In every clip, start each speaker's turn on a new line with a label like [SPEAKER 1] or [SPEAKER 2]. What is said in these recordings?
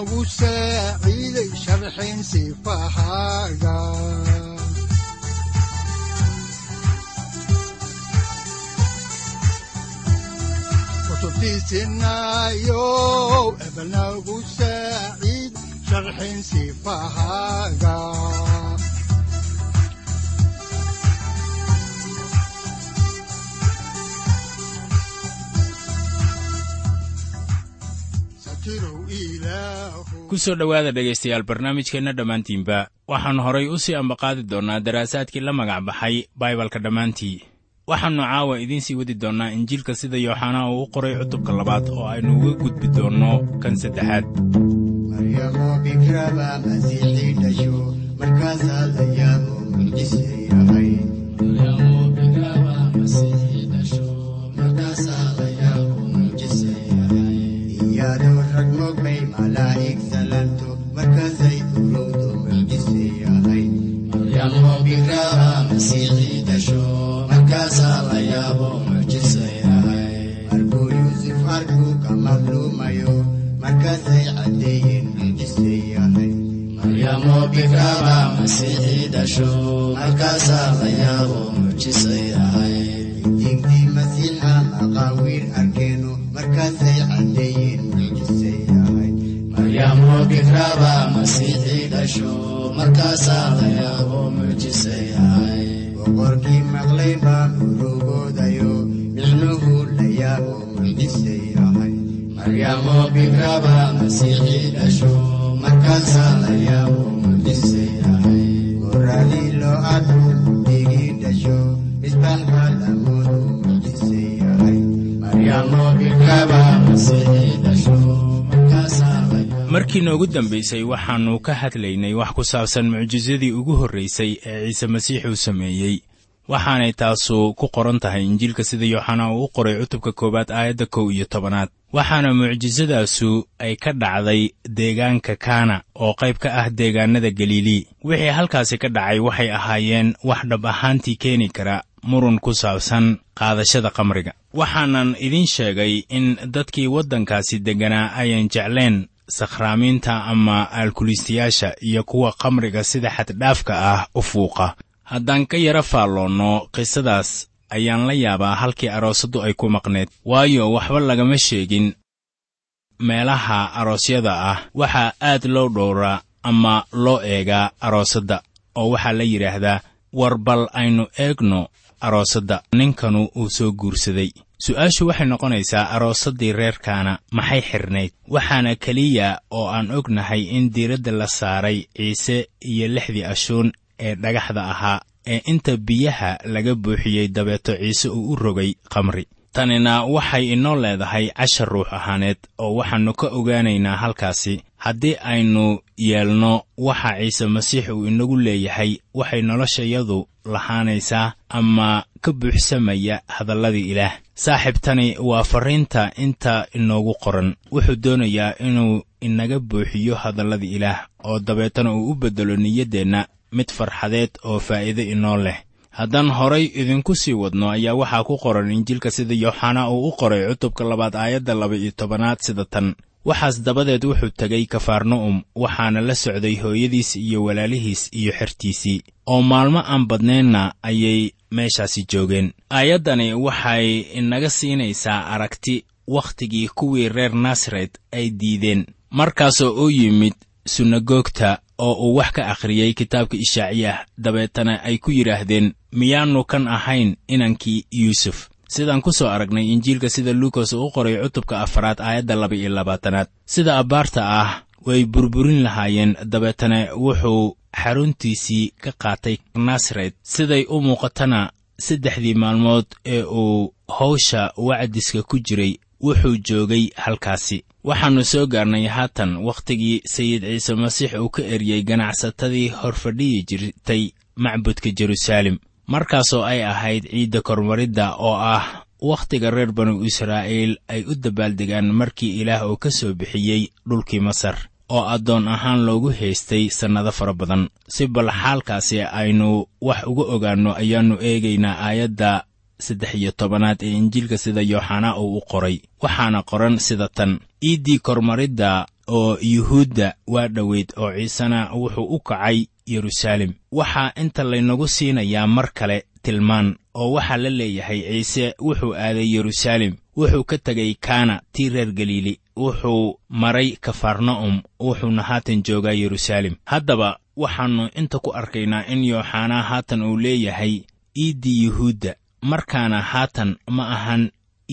[SPEAKER 1] udanogu saaciiday sharxin sifahaaga kutubtiisinayow ebanagu saaciid sharxin sifahaaga
[SPEAKER 2] ku soo dhowaada dhegaystayaal barnaamijkeenna dhammaantiinba waxaannu horay u sii ambaqaadi doonnaa daraasaadkii la magac baxay baibalka dhammaantii. Waxaannu caawa idiin sii wadi doonnaa injiilka sida yooxanaa uu u qoray cutubka labaad oo aynu uga gudbi doonno kan saddexaad markii noogu dambaysay waxaannu ka hadlaynay wax ku saabsan mucjisadii ugu horraysay ee ciise masiix uu sameeyey. Waxaanay taasu ku qoran tahay injiilka sida yooxanaa uu u qoray cutubka koowaad aayadda kow iyo tobanaad. Waxaana mucjisadaasu ay ka dhacday deegaanka kaana oo qayb ka ah deegaannada galilii wixii halkaasi ka dhacay waxay ahaayeen wax dhab ahaantii keeni kara murun ku saabsan qaadashada kamriga waxaanan idiin sheegay in dadkii waddankaasi degganaa ayan jecleen sakhraamiinta ama aalkuliistayaasha iyo kuwa kamriga sida xaddhaafka ah u fuuqa. Haddaan ka yara faalloonno qisadaas ayaan la yaabaa halkii aroosaddu ay ku maqneed. Waayo waxba lagama sheegin meelaha aroosyada ah. Waxaa aad loo dhowraa ama loo eegaa aroosadda oo waxaa la yidhaahdaa war bal aynu eegno aroosadda. Ninkanu uu soo guursaday su'aashu waxay noqonaysaa aroosaddii reerkaana maxay xidhnayd waxaana keliya oo aan ognahay in diiradda la saaray ciise iyo lixdii ashuun ee dhagaxda ahaa ee inta biyaha laga buuxiyey dabeeto ciise uu u rogay kamri tanina waxay inoo leedahay cashar ruux ahaaneed oo waxaannu ka ogaanaynaa halkaasi. Haddii aynu yeelno waxa ciise masiix uu inagu leeyahay waxay noloshayadu lahaanaysaa ama ka buuxsamaya hadalladii ilaah. Saaxiibtani waa farriinta inta inoogu qoran. Wuxuu doonayaa inuu inaga buuxiyo hadalladii ilaah oo dabeetana uu u beddelo niyaddeenna mid farxadeed oo faa'iide inoo leh. Haddaan horay idinku sii wadno ayaa waxaa ku qoran injiilka sida yooxanaa uu u qoray cutubka labaad aayadda laba iyo tobanaad sida tan. Waxaas dabadeed wuxuu tegey kafarna'um waxaana la socday hooyadiis iyo walaalihiis iyo xertiisii. Oo maalmo aan badnaynna ayay meeshaasi joogeen. Aayaddani waxay inaga siinaysaa aragti wakhtigii kuwii reer nasaret ay diideen. Markaasoo u yimid sunagoogta oo uu wax ka akhriyey kitaabka ishaaciyah dabeetana ay ku yidhaahdeen miyaannu kan ahayn inankii yuusuf. Sidaan ku soo aragnay injiilka sida luukas uu qoray cutubka afaraad aayadda laba iyo labaatanaad. Sida abbaarta ah way burburin lahaayeen. Dabeetana wuxuu xaruntiisii ka qaatay nasaret siday u muuqatana saddexdii maalmood ee uu hawsha wacdiska ku jiray wuxuu joogay halkaasi. Waxaannu soo gaarnay haatan wakhtigii sayid ciise masiix uu ka eryey ganacsatadii horfadhiyi jirtay macbudka jeruusaalem markaasoo ay ahayd ciidda kormaridda oo ah wakhtiga reer banu israa'iil ay u dabaaldegaan markii ilaah uu ka soo bixiyey dhulkii masar oo addoon ahaan loogu haystay sannado fara badan. Si bal xaalkaasi aynu wax uga ogaanno ayaannu eegaynaa aayadda saddex iyo tobanaad ee injiilka sida yooxanaa uu u qoray. Waxaana qoran sida tan iiddii kormaridda oo yuhuudda waa dhoweyd oo ciisena wuxuu u kacay yeruusaalem waxaa inta laynagu siinayaa mar kale tilmaan oo waxaa la leeyahay ciise wuxuu aaday yeruusaalem wuxuu ka tegay kaana tii reer galiili wuxuu maray kafarna'um wuxuuna haatan joogaa yeruusaalem haddaba waxaannu inta ku arkaynaa in yooxanaa haatan uu leeyahay iiddii yuhuudda markaana haatan ma ahan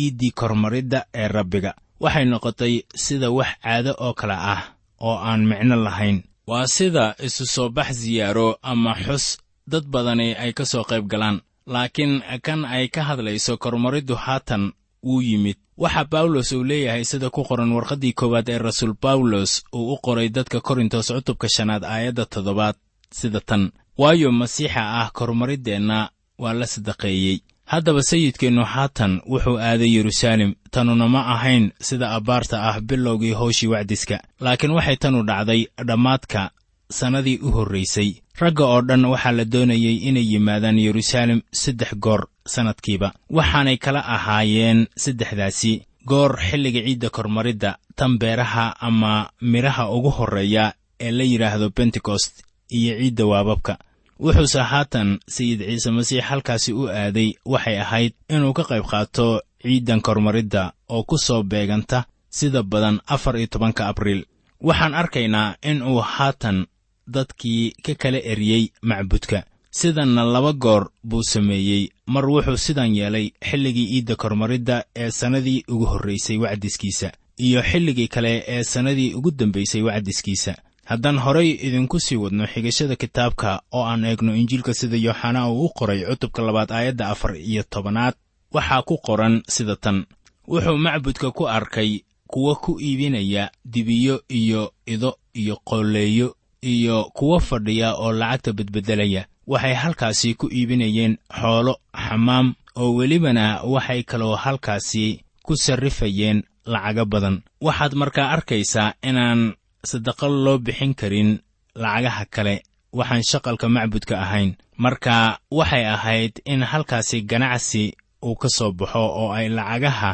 [SPEAKER 2] iiddii kormaridda ee rabbiga. Waxay noqotay sida wax caado oo kale ah oo aan micno lahayn. Waa sida isu soo bax siyaaro ama xus dad badani ay ka soo qayb galaan. Laakiin kan ay ka hadlayso kormariddu haatan wuu yimid. Waxa bawlos uu leeyahay sida ku qoran warqaddii koowaad ee rasuul bawlos uu u qoray dadka korintos cutubka shanaad aayadda toddobaad sida tan waayo masiixa ah kormariddeenna waa la sadaqeeyey. Haddaba sayidkeennu haatan wuxuu aaday yeruusaalem tanuna ma ahayn sida abbaarta ah bilowgii hawshii wacdiska. Laakiin waxay tanu dhacday dhammaadka sannadii u horraysay ragga oo dhan waxaa la doonayey inay yimaadaan yeruusaalem saddex goor sannadkiiba waxaanay kala ahaayeen saddexdaasi. Goor xilliga ciidda kormaridda tan beeraha ama midhaha ugu horreeya ee la yidhaahdo bentekost iyo ciidda waababka. Wuxuuse haatan sayid ciise masiix halkaasi u aaday waxay ahayd inuu ka qayb qaato ciiddan kormaridda oo ku soo beeganta sida badan afar iyo tobanka abriil. Waxaan arkaynaa in uu haatan dadkii ka kala eryey macbudka sidanna laba goor buu sameeyey. Mar wuxuu sidan yeelay xilligii iidda kormaridda ee sannadii ugu horraysay wacdiskiisa iyo xilligii kale ee sannadii ugu dambaysay wacdiskiisa. Haddaan horay idinku sii wadno xigashada kitaabka oo aan eegno injiilka sida yooxanaa uu u qoray cutubka labaad aayadda afar iyo tobanaad waxaa ku qoran sida tan. Wuxuu macbudka ku arkay kuwa ku iibinaya dibiyo iyo ido iyo qolleeyo iyo kuwa fadhiya oo lacagta bedbeddelaya waxay halkaasi ku iibinayeen xoolo xamaam oo welibana waxay kaloo halkaasi ku sarrifayeen lacago badan. Waxaad markaa arkaysaa inaan sadaqo loo bixin karin lacagaha kale. Waxaan shaqalka macbudka ahayn. Marka waxay ahayd in halkaasi ganacsi uu ka soo baxo oo ay lacagaha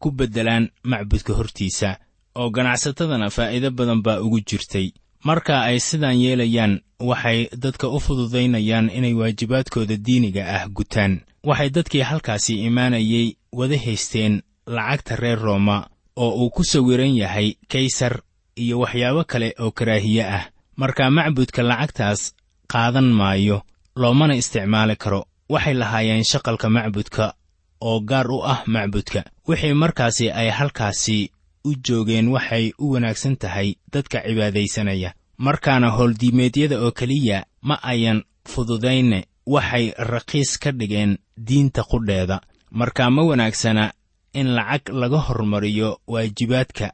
[SPEAKER 2] ku beddelaan macbudka hortiisa oo ganacsatadana faa'iido badan baa ugu jirtay marka ay sidaan yeelayaan waxay dadka u fududaynayaan inay waajibaadkooda diiniga ah gutaan. Waxay dadkii halkaasi imaanayay wada haysteen lacagta reer rooma oo uu ku sawiran yahay kaysar iyo waxyaabo kale oo karaahiye ah. Marka macbudka lacagtaas qaadan maayo loomana isticmaali karo. Waxay lahaayeen shaqalka macbudka oo gaar u ah macbudka. Wixii markaasi ay halkaasi u joogeen waxay u wanaagsan tahay dadka cibaadaysanaya. Markaana howldiimeedyada oo keliya ma ayan fududayne waxay raqiis ka dhigeen diinta qudheeda. Marka ma wanaagsana in lacag laga hormariyo waajibaadka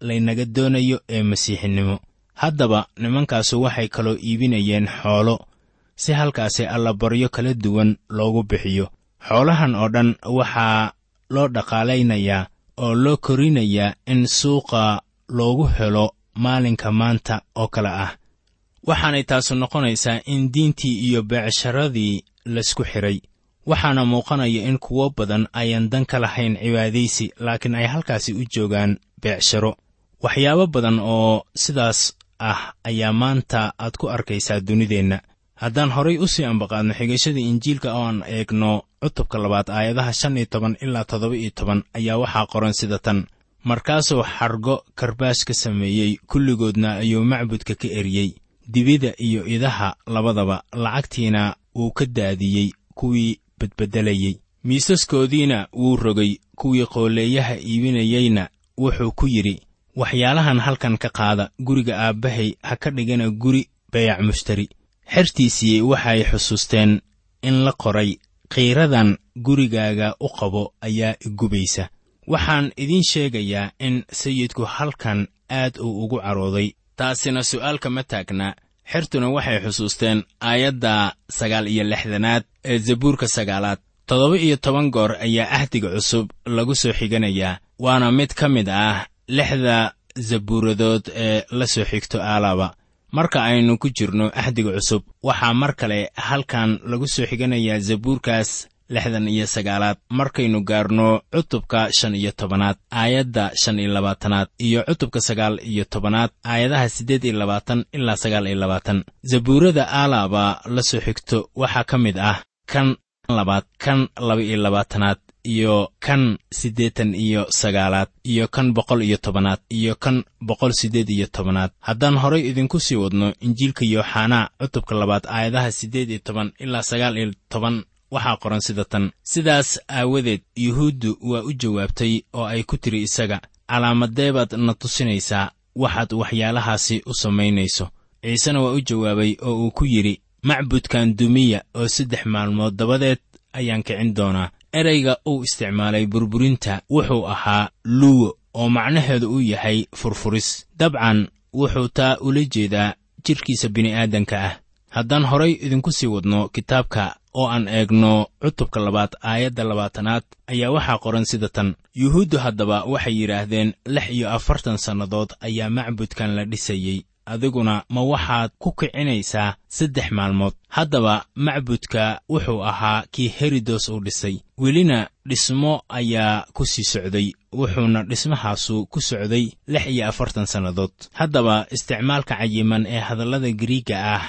[SPEAKER 2] laynaga doonayo ee masiixinimo haddaba nimankaasu waxay kaloo iibinayeen xoolo si halkaasi allabaryo kala duwan loogu bixiyo. Xoolahan oo dhan waxaa loo dhaqaalaynayaa oo loo korinayaa in suuqa loogu helo maalinka maanta oo kale ah. Waxaanay taasu noqonaysaa in diintii iyo beecsharadii laysku xidhay waxaana muuqanaya in kuwo badan ayan dan ka lahayn cibaadaysi laakiin ay halkaasi u joogaan beecsharo waxyaabo badan oo sidaas ah ayaa maanta aad ku arkaysaa dunideenna haddaan horay u sii ambaqaadno xigashada injiilka oo aan eegno cutubka labaad aayadaha shan iyo toban ilaa toddoba iyo toban ayaa waxaa qoran sida tan. Markaasuu xargo karbaash ka sameeyey kulligoodna ayuu macbudka ka eriyey. Dibida iyo idaha labadaba lacagtiina wuu ka daadiyey kuwii bedbedelayey. Miisaskoodiina wuu rogay kuwii qooleeyaha iibinayeyna wuxuu ku yidhi waxyaalahan halkan ka qaada guriga aabbahay ha ka dhigana guri bayac mushtari xertiisii waxay xusuusteen in la qoray khiiradan gurigaaga u qabo ayaa igubaysa waxaan idiin sheegayaa in sayidku halkan aad uu ugu carooday. Taasina su'aalka ma taagna. Xertuna waxay xusuusteen aayadda sagaal iyo lixdanaad ee zabuurka sagaalaad. Toddoba iyo toban goor ayaa ahdiga cusub lagu soo xiganayaa waana mid ka mid ah lixda zabuuradood ee la soo xigto aalaba marka aynu ku jirno ahdiga cusub waxaa mar kale halkan lagu soo xiganayaa zabuurkaas lixdan iyo sagaalaad. Markaynu gaarno cutubka shan iyo tobanaad aayadda shan iyo labaatanaad iyo cutubka sagaal iyo tobanaad aayadaha siddeed iyo labaatan ilaa sagaal iyo labaatan. Zabuurada aalaba la soo xigto waxaa ka mid ah kan labaad kan laba iyo labaatanaad iyo kan siddeetan iyo sagaalaad iyo kan boqol iyo tobanaad iyo kan boqol siddeed iyo tobanaad. Haddaan horay idinku sii wadno injiilka yooxanaa cutubka labaad aayadaha siddeed iyo toban ilaa sagaal iyo toban waxaa qoran sida tan. Sidaas aawadeed yuhuuddu waa u jawaabtay oo ay ku tiri isaga calaamadee baad na tusinaysaa waxaad waxyaalahaasi u samaynayso. Ciisena waa u jawaabay oo uu ku yidhi macbudkan dumiya oo saddex maalmood dabadeed ayaan kicin doonaa ereyga uu isticmaalay burburinta wuxuu ahaa luwo oo macnaheedu uu yahay furfuris. Dabcan wuxuu taa ula jeedaa jidhkiisa bini'aadanka ah. Haddaan horay idinku sii wadno kitaabka oo aan eegno cutubka labaad aayadda labaatanaad ayaa waxaa qoran sida tan. Yuhuuddu haddaba waxay yidhaahdeen lix iyo afartan sannadood ayaa macbudkan la dhisayey adiguna ma waxaad ku kicinaysaa saddex maalmood. Haddaba macbudka wuxuu ahaa kii herodos uu dhisay. Welina dhismo ayaa ku sii socday wuxuuna dhismahaasu ku socday lix iyo afartan sannadood. Haddaba isticmaalka cayiman ee hadallada giriigga ah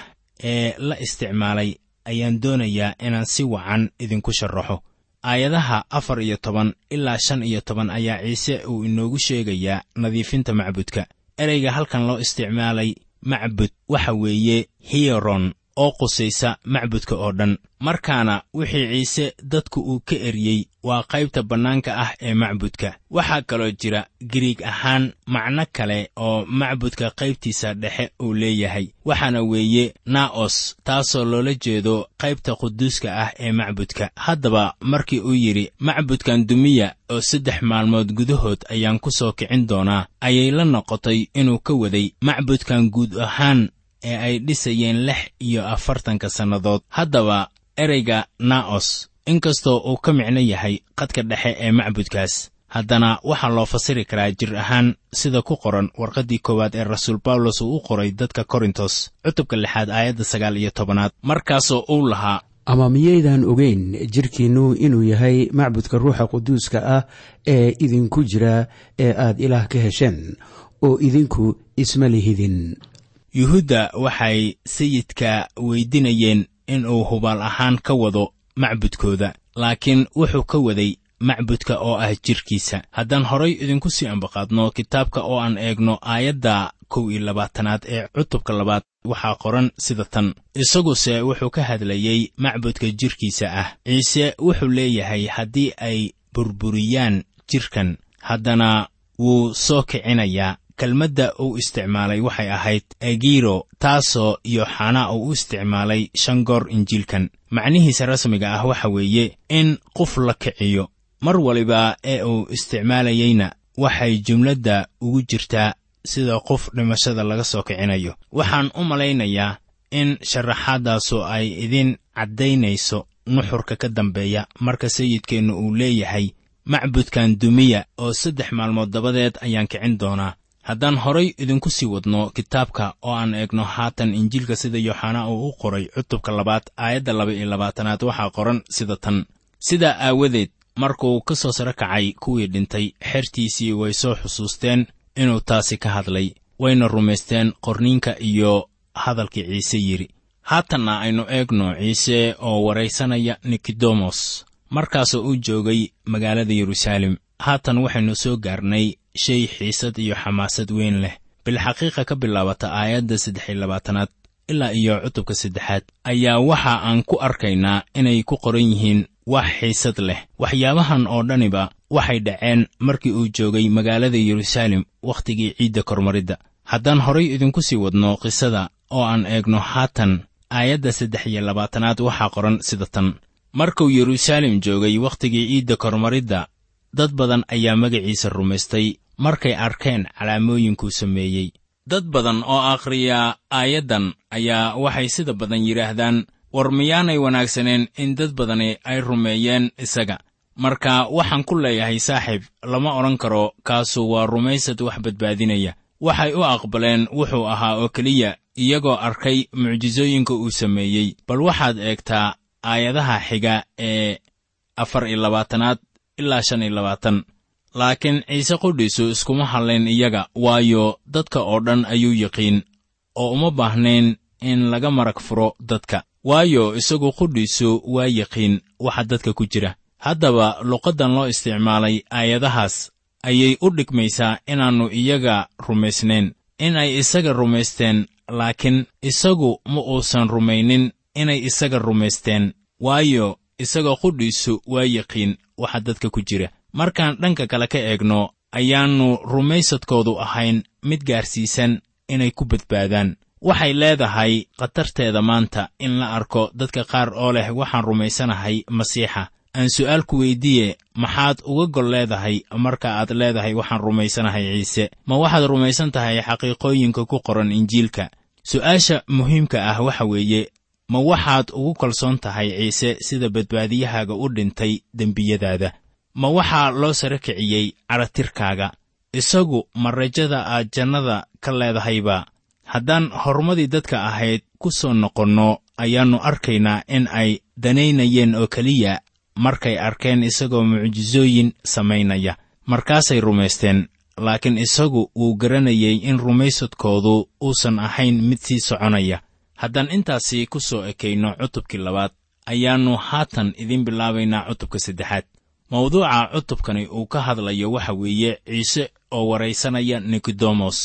[SPEAKER 2] ee la isticmaalay ayaan doonayaa inaan si wacan idinku sharaxo aayadaha afar iyo toban ilaa shan iyo toban ayaa ciise uu inoogu sheegayaa nadiifinta macbudka ereyga halkan loo isticmaalay macbud waxa weeye hiyeron oo qusaysa macbudka oo dhan. Markaana wixii ciise dadku uu ka eryey waa qaybta bannaanka ah ee macbudka. Waxaa kaloo jira giriig ahaan macno kale oo macbudka qaybtiisa dhexe uu leeyahay. Waxaana weeye naa'os taasoo loola jeedo qaybta quduuska ah ee macbudka. Haddaba markii uu yidhi macbudkan dumiya oo saddex maalmood gudahood ayaan ku soo kicin doonaa ayay la noqotay inuu ka waday macbudkan guud ahaan ee ay dhisayeen lix iyo afartanka sannadood. Haddaba ereyga naa'os inkastoo uu ka micno yahay qadka dhexe ee macbudkaas haddana waxaa loo fasiri karaa jir ahaan sida ku qoran warqaddii koowaad ee rasuul bawlos uu u qoray dadka korintos cutubka lixaad aayadda sagaal iyo tobanaad. Markaasoo uu lahaa
[SPEAKER 3] ama miyaydan ogeyn jidhkiinnu inuu yahay macbudka ruuxa quduuska ah ee idinku jira ee aad ilaah ka hesheen oo idinku isma lihidin
[SPEAKER 2] yuhuudda waxay sayidka weydinayeen inuu hubaal ahaan ka wado macbudkooda laakiin wuxuu ka waday macbudka oo ah jidhkiisa haddaan horay idinku sii ambaqaadno kitaabka oo aan eegno aayadda kow iyo labaatanaad ee cutubka labaad waxaa qoran sida tan. Isaguse wuxuu ka hadlayey macbudka jidhkiisa ah. Ciise wuxuu leeyahay haddii ay burburiyaan jidhkan haddana wuu soo kicinayaa kelmadda uu isticmaalay waxay ahayd egiro taasoo yooxanaa uu u isticmaalay shan goor injiilkan. Macnihiisa rasmiga ah waxa weeye in qof la kiciyo. Mar waliba ee uu isticmaalayeyna waxay jumladda ugu jirtaa sida qof dhimashada laga soo kicinayo. Waxaan u malaynayaa in sharaxaadaasu ay idin caddaynayso nuxurka ka dambeeya marka sayidkeennu uu leeyahay macbudkan dumiya oo saddex maalmood dabadeed ayaan kicin doonaa haddaan horay idinku sii wadno kitaabka oo aan eegno haatan injiilka sida yooxanaa uu u qoray cutubka labaad aayadda laba iyo labaatanaad waxaa qoran sida tan. Sidaa aawadeed markuu ka soo saro kacay kuwii dhintay xertiisii way soo xusuusteen inuu taasi ka hadlay wayna rumaysteen qorniinka iyo hadalkii ciise yidhi haatanna aynu eegno ciise oo waraysanaya nikodemos markaasoo uu joogay magaalada yeruusaalem haatan waxaynu soo gaarnay shay xiisad iyo xamaasad weyn leh. Bilxaqiiqa ka bilaabata aayadda saddex iyo labaatanaad ilaa iyo cutubka saddexaad ayaa waxa aan ku arkaynaa inay ku qoran yihiin wax xiisad leh. Waxyaabahan oo dhaniba waxay dhaceen markii uu joogay magaalada yeruusaalem wakhtigii ciidda kormaridda. Haddaan horay idinku sii wadno qisada oo aan eegno haatan aayadda saddex iyo labaatanaad waxaa qoran sida tan. Markuu yeruusaalem joogay wakhtigii ciidda kormaridda dad badan ayaa magaciisa rumaystay markay arkeen calaamooyinkuu sameeyey. Dad badan oo akhriya aayaddan ayaa waxay sida badan yidhaahdaan war miyaanay wanaagsaneen in dad badani ay rumeeyeen isaga. Marka waxaan ku leeyahay saaxiib lama odhan karo kaasu waa rumaysad wax badbaadinaya. Waxay u aqbaleen wuxuu ahaa oo keliya iyagoo arkay mucjisooyinka uu sameeyey. Bal waxaad eegtaa aayadaha xiga ee afar iyo labaatanaad ilaa shan iyo labaatan laakiin ciise qudhiisu iskuma hadlayn iyaga waayo dadka oo dhan ayuu yiqiin oo uma baahnayn in laga marag furo dadka. Waayo isagu qudhiisu waa yiqiin waxa dadka ku jira. Haddaba luqaddan loo isticmaalay aayadahaas ayay u dhigmaysaa inaannu iyaga rumaysnayn in ay isaga rumaysteen laakiin isagu ma uusan rumaynin inay isaga rumaysteen. Waayo isagoo qudhiisu waa yiqiin waxa dadka ku jira markaan dhanka kale ka eegno ayaannu rumaysadkoodu ahayn mid gaarsiisan inay ku badbaadaan. Waxay leedahay khatarteeda maanta in la arko dadka qaar oo leh waxaan rumaysanahay masiixa. Aan su'aal ku weyddiiye maxaad uga gol leedahay marka aad leedahay waxaan rumaysanahay ciise? Ma waxaad rumaysan tahay xaqiiqooyinka ku qoran injiilka? Su'aasha muhiimka ah waxa weeye ma waxaad ugu kalsoon tahay ciise sida badbaadiyahaaga u dhintay dembiyadaada ma waxaa loo sara kiciyey caratirkaaga isagu ma rajada aad jannada ka leedahayba. Haddaan horumadii dadka ahayd ku soo noqonno ayaannu arkaynaa in ay danaynayeen oo keliya markay arkeen isagoo mucjisooyin samaynaya. Markaasay rumaysteen laakiin isagu wuu garanayey in rumaysadkoodu uusan ahayn mid sii soconaya. Haddaan intaasi ku soo ekayno cutubkii labaad ayaannu haatan idiin bilaabaynaa cutubka saddexaad mawduuca cutubkani uu ka hadlayo waxa weeye ciise oo waraysanaya nikodemos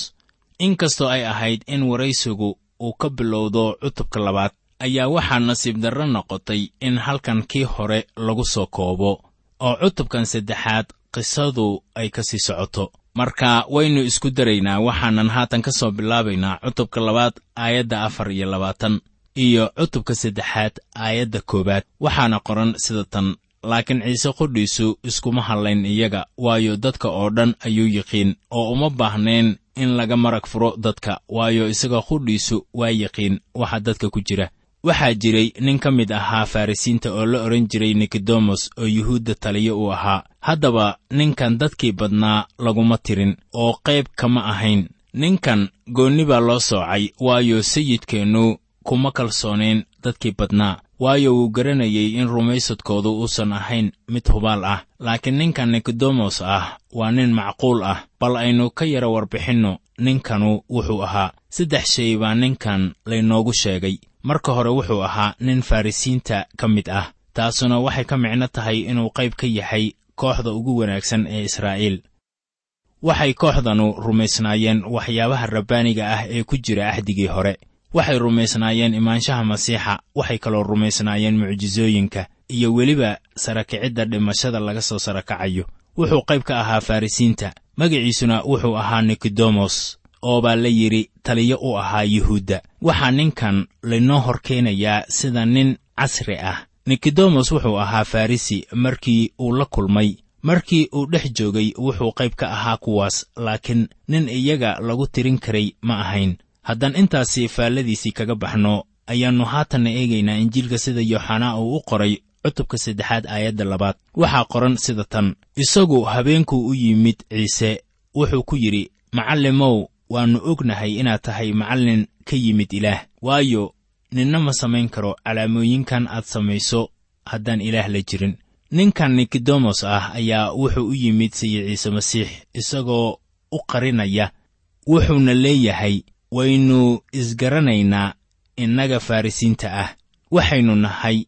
[SPEAKER 2] inkastoo ay ahayd in waraysigu uu ka bilowdo cutubka labaad ayaa waxaa nasiib darro noqotay in halkan kii hore lagu soo koobo oo cutubkan saddexaad qisadu ay ka sii socoto. Marka waynu isku daraynaa waxaanan haatan ka soo bilaabaynaa cutubka labaad aayadda afar iyo labaatan iyo cutubka saddexaad aayadda koowaad. Waxaana qoran sida tan laakiin ciise qudhiisu iskuma hadlayn iyaga waayo dadka oo dhan ayuu yiqiin oo uma baahnayn in laga marag furo dadka waayo isaga qudhiisu waa yiqiin waxa dadka ku jira. Waxaa jiray nin ka mid ahaa farrisiinta oo la odhan jiray nikodemos oo yuhuudda taliyo uu ahaa. Haddaba ninkan dadkii badnaa laguma tirin oo qayb kama ahayn. Ninkan goonni baa loo soocay waayo sayidkeennu kuma kalsoonayn dadkii badnaa waayo wuu garanayey in rumaysadkoodu uusan ahayn mid hubaal ah. Laakiin ninkan nikodemos ah waa nin macquul ah. Bal aynu ka yara warbixinno ninkanu wuxuu ahaa. Saddex shay baa ninkan laynoogu sheegay. Marka hore wuxuu ahaa nin farrisiinta ka mid ah. Taasuna waxay ka micno tahay inuu qayb ka yahay kooxda ugu wanaagsan ee israa'iil. Waxay kooxdanu rumaysnaayeen waxyaabaha rabbaaniga ah ee ku jira axdigii hore waxay rumaysnaayeen imaanshaha masiixa waxay kaloo rumaysnaayeen mucjisooyinka iyo weliba sarakicidda dhimashada laga soo sarakacayo wuxuu qayb ka ahaa farrisiinta magaciisuna wuxuu ahaa nikodemos oo baa la yidhi taliyo u ahaa yuhuudda. Waxaa ninkan laynoo hor keenayaa sida nin casri ah. Nikodemos wuxuu ahaa farrisi markii uu la kulmay. Markii uu dhex joogay wuxuu qayb ka ahaa kuwaas laakiin nin iyaga lagu tirin karay ma ahayn haddaan intaasi faalladiisii kaga baxno ayaannu haatanna eegaynaa injiilka sida yooxanaa uu u qoray cutubka saddexaad aayadda labaad. Waxaa qoran sida tan isagu habeenkuu u yimid ciise wuxuu ku yidhi macallimow waannu ognahay inaad tahay macallin ka yimid ilaah waayo ninna ma samayn karo calaamooyinkan aad samayso haddaan ilaah la jirin ninkan nikodemos ah ayaa wuxuu u yimid sayid ciise masiix isagoo u qarinaya wuxuuna leeyahay waynu isgaranaynaa innaga farrisiinta ah. Waxaynu nahay.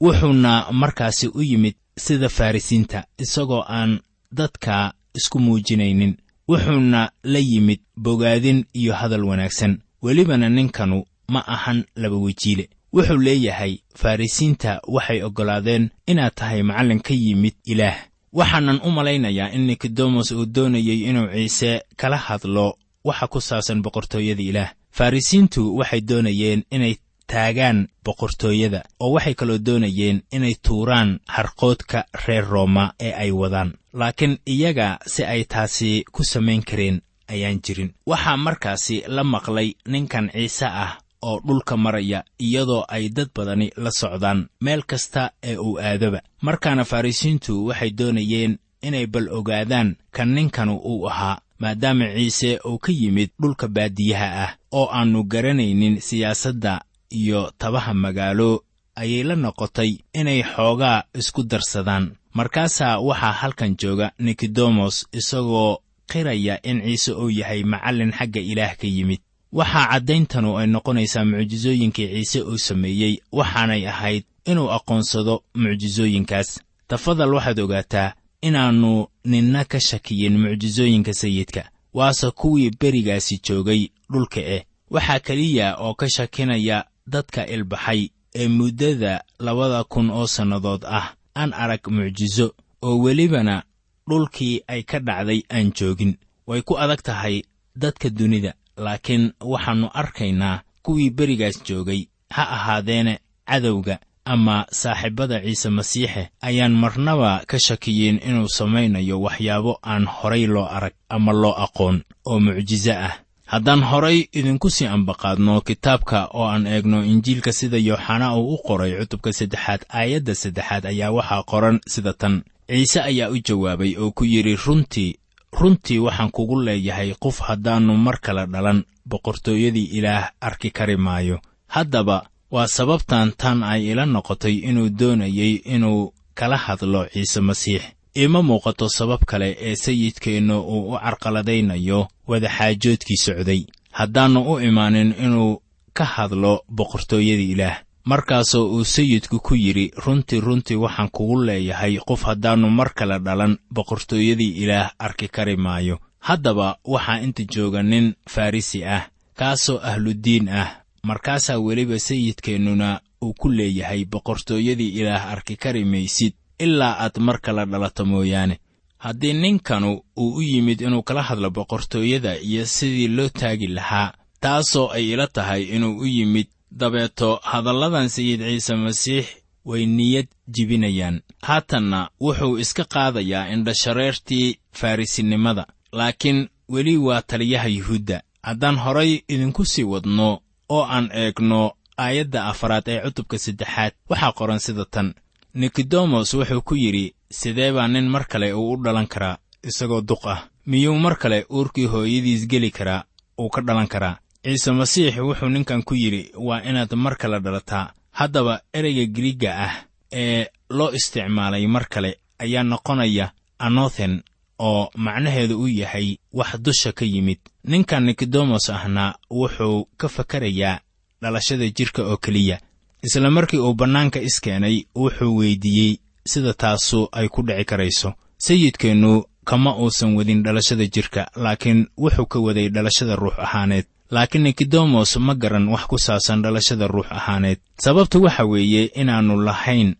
[SPEAKER 2] Wuxuuna markaasi u yimid sida farrisiinta isagoo aan dadka isku muujinaynin. Wuxuuna la yimid bogaadin iyo hadal wanaagsan. Welibana ninkanu ma ahan laba wejiile. Wuxuu leeyahay farrisiinta waxay oggolaadeen inaad tahay macallin ka yimid ilaah. Waxaanan u malaynayaa in nikodemos uu doonayey inuu ciise kala hadlo waxa ku saabsan boqortooyada ilaah. Farrisiintu waxay doonayeen inay taagaan boqortooyada oo waxay kaloo doonayeen inay tuuraan harqoodka reer rooma ee ay wadaan. Laakiin iyaga si ay taasi ku samayn kareen ayaan jirin. Waxaa markaasi la maqlay ninkan ciise ah oo dhulka maraya iyadoo ay dad badani la socdaan meel kasta ee uu aadoba. Markaana farrisiintu waxay doonayeen inay bal ogaadaan kan ninkanu uu ahaa maadaama ciise uu ka yimid dhulka baadiyaha ah oo aannu garanaynin siyaasadda iyo tabaha magaalo ayay la noqotay inay xoogaa isku darsadaan. Markaasaa waxaa halkan jooga nikodemos isagoo qiraya in ciise uu yahay macallin xagga ilaah ka yimid. Waxaa caddayntanu ay noqonaysaa mucjisooyinkii ciise uu sameeyey waxaanay ahayd inuu aqoonsado mucjisooyinkaas tafadal waxaad ogaataa inaannu ninna ka shakiyin mucjisooyinka sayidka waase kuwii berigaasi joogay dhulka eh. Waxaa keliya oo ka shakinaya dadka ilbaxay ee muddada labada kun oo sannadood ah aan arag mucjiso oo welibana dhulkii ay ka dhacday aan joogin. Way ku adag tahay dadka dunida laakiin waxaannu arkaynaa kuwii berigaas joogay ha ahaadeene cadowga ama saaxiibbada ciise masiixe ayaan marnaba ka shakiyin inuu samaynayo waxyaabo aan horay loo arag ama loo aqoon oo mucjiso ah. Haddaan horay idinku sii ambaqaadno kitaabka oo aan eegno injiilka sida yooxanaa uu u qoray cutubka saddexaad aayadda saddexaad ayaa waxaa qoran sida tan. Ciise ayaa u jawaabay oo ku yidhi runtii runtii waxaan kugu leeyahay qof haddaannu mar kale dhalan boqortooyadii ilaah arki kari maayo. Haddaba waa sababtan tan ay ila noqotay inuu doonayey inuu kala hadlo ciise masiix. Iima muuqato sabab kale ee sayidkeennu uu u carqaladaynayo wadaxaajoodkii socday. Haddaannu u imaanin inuu ka hadlo boqortooyadii ilaah. Markaasoo uu sayidku ku yidhi runtii runtii waxaan kugu leeyahay qof haddaannu mar kale dhalan boqortooyadii ilaah arki kari maayo. Haddaba waxaa inta jooga nin farrisi ah kaasoo ahludiin ah markaasaa weliba sayidkeennuna uu ku leeyahay boqortooyadii ilaah arki kari maysid ilaa aad mar kale dhalato mooyaane. Haddii ninkanu uu u yimid inuu kala hadlo boqortooyada iyo sidii loo taagi lahaa taasoo ay ila tahay inuu u yimid dabeeto hadalladan sayid ciise masiix way niyad jibinayaan. Haatanna wuxuu iska qaadayaa indhashareertii farrisinimada laakiin weli waa taliyaha yuhuudda. Haddaan horay idinku sii wadno oo aan eegno aayadda afaraad ee cutubka saddexaad. Waxaa qoran sida tan. Nikodemos wuxuu ku yidhi sidee baa nin mar kale uu u dhalan karaa? Isagoo duq ah. Miyuu mar kale uurkii hooyadiis geli karaa? Uu ka dhalan karaa. Ciise masiix wuxuu ninkan ku yidhi waa inaad mar kale dhalataa. Haddaba ereyga giriigga ah ee loo isticmaalay mar kale ayaa noqonaya anothen oo macnaheedu u yahay wax dusha ka yimid ninkan nikodemos ahna wuxuu ka fakarayaa dhalashada jidhka oo keliya isla markii uu bannaanka iskeenay wuxuu weyddiiyey sida taasu ay ku dhici karayso. Sayidkeennu kama uusan wadin dhalashada jidhka laakiin wuxuu ka waday dhalashada ruux ahaaneed. Laakiin nikodemos ma garan wax ku saabsan dhalashada ruux ahaaneed. Sababtu waxa weeye inaannu lahayn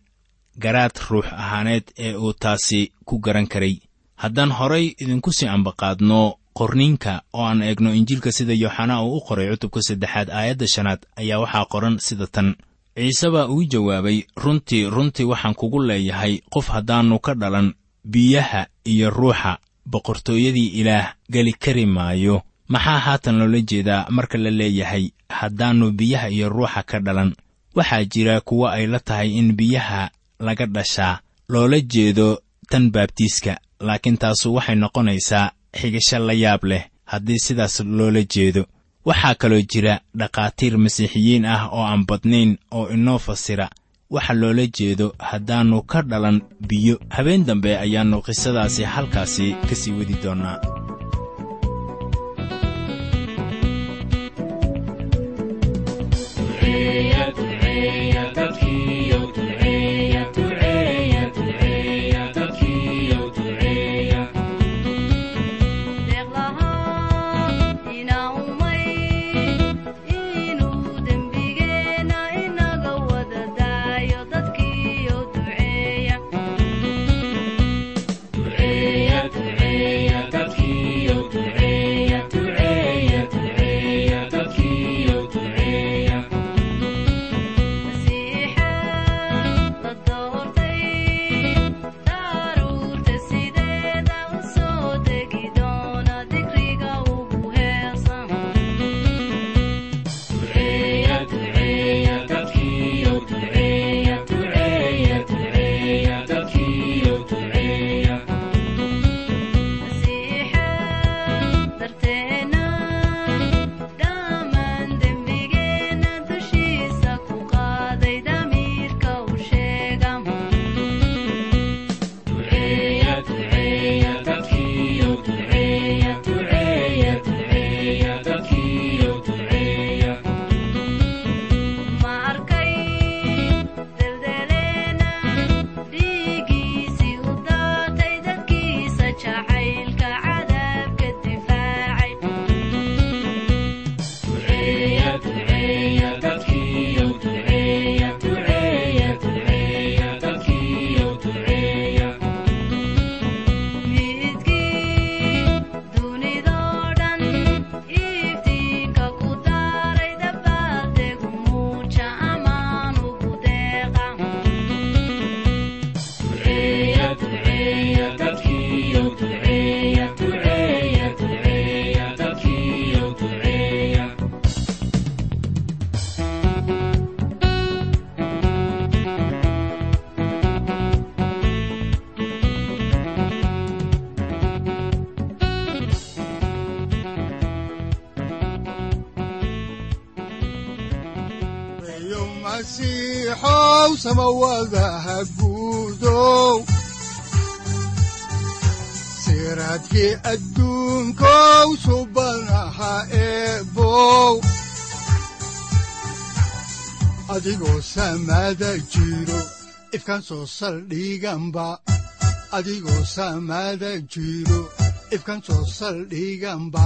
[SPEAKER 2] garaad ruux ahaaneed ee uu taasi ku garan karay. Haddaan horay idinku sii ambaqaadno qorniinka oo aan eegno injiilka sida yooxanaa uu u qoray cutubka saddexaad aayadda shanaad ayaa waxaa qoran sida tan. Ciise baa uu jawaabay runtii runtii waxaan kugu leeyahay qof haddaannu ka dhalan biyaha iyo ruuxa boqortooyadii ilaah geli kari maayo. Maxaa haatan loola jeedaa marka la leeyahay haddaannu biyaha iyo ruuxa ka dhalan? Waxaa jira kuwo ay la tahay in biyaha laga dhashaa. Loola jeedo tan baabtiiska laakiin taasu waxay noqonaysaa xigasho la yaab leh haddii sidaas loola jeedo. Waxaa kaloo jira dhakhaatiir masiixiyiin ah oo aan badnayn oo inoo fasira waxa loola jeedo haddaannu ka dhalan biyo. Habeen dambe ayaannu qisadaasi halkaasi ka sii wadi doonnaa
[SPEAKER 1] masiixow samawadaha guudow siraadkii adduunkow subanaha eebow adigoo samada jiro ifkaan soo saldhiganba adigoo samada jiro ifkaan soo saldhiganba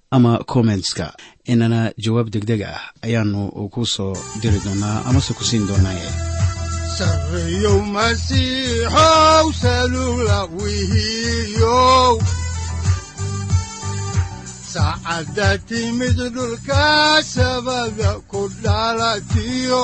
[SPEAKER 3] ama kommentska inana jawaab degdeg ah ayaanu ku soo diri doonaa amase ku siin doonaaye
[SPEAKER 1] wihiyow saacadda timid dhulka sabada ku dhalatiyo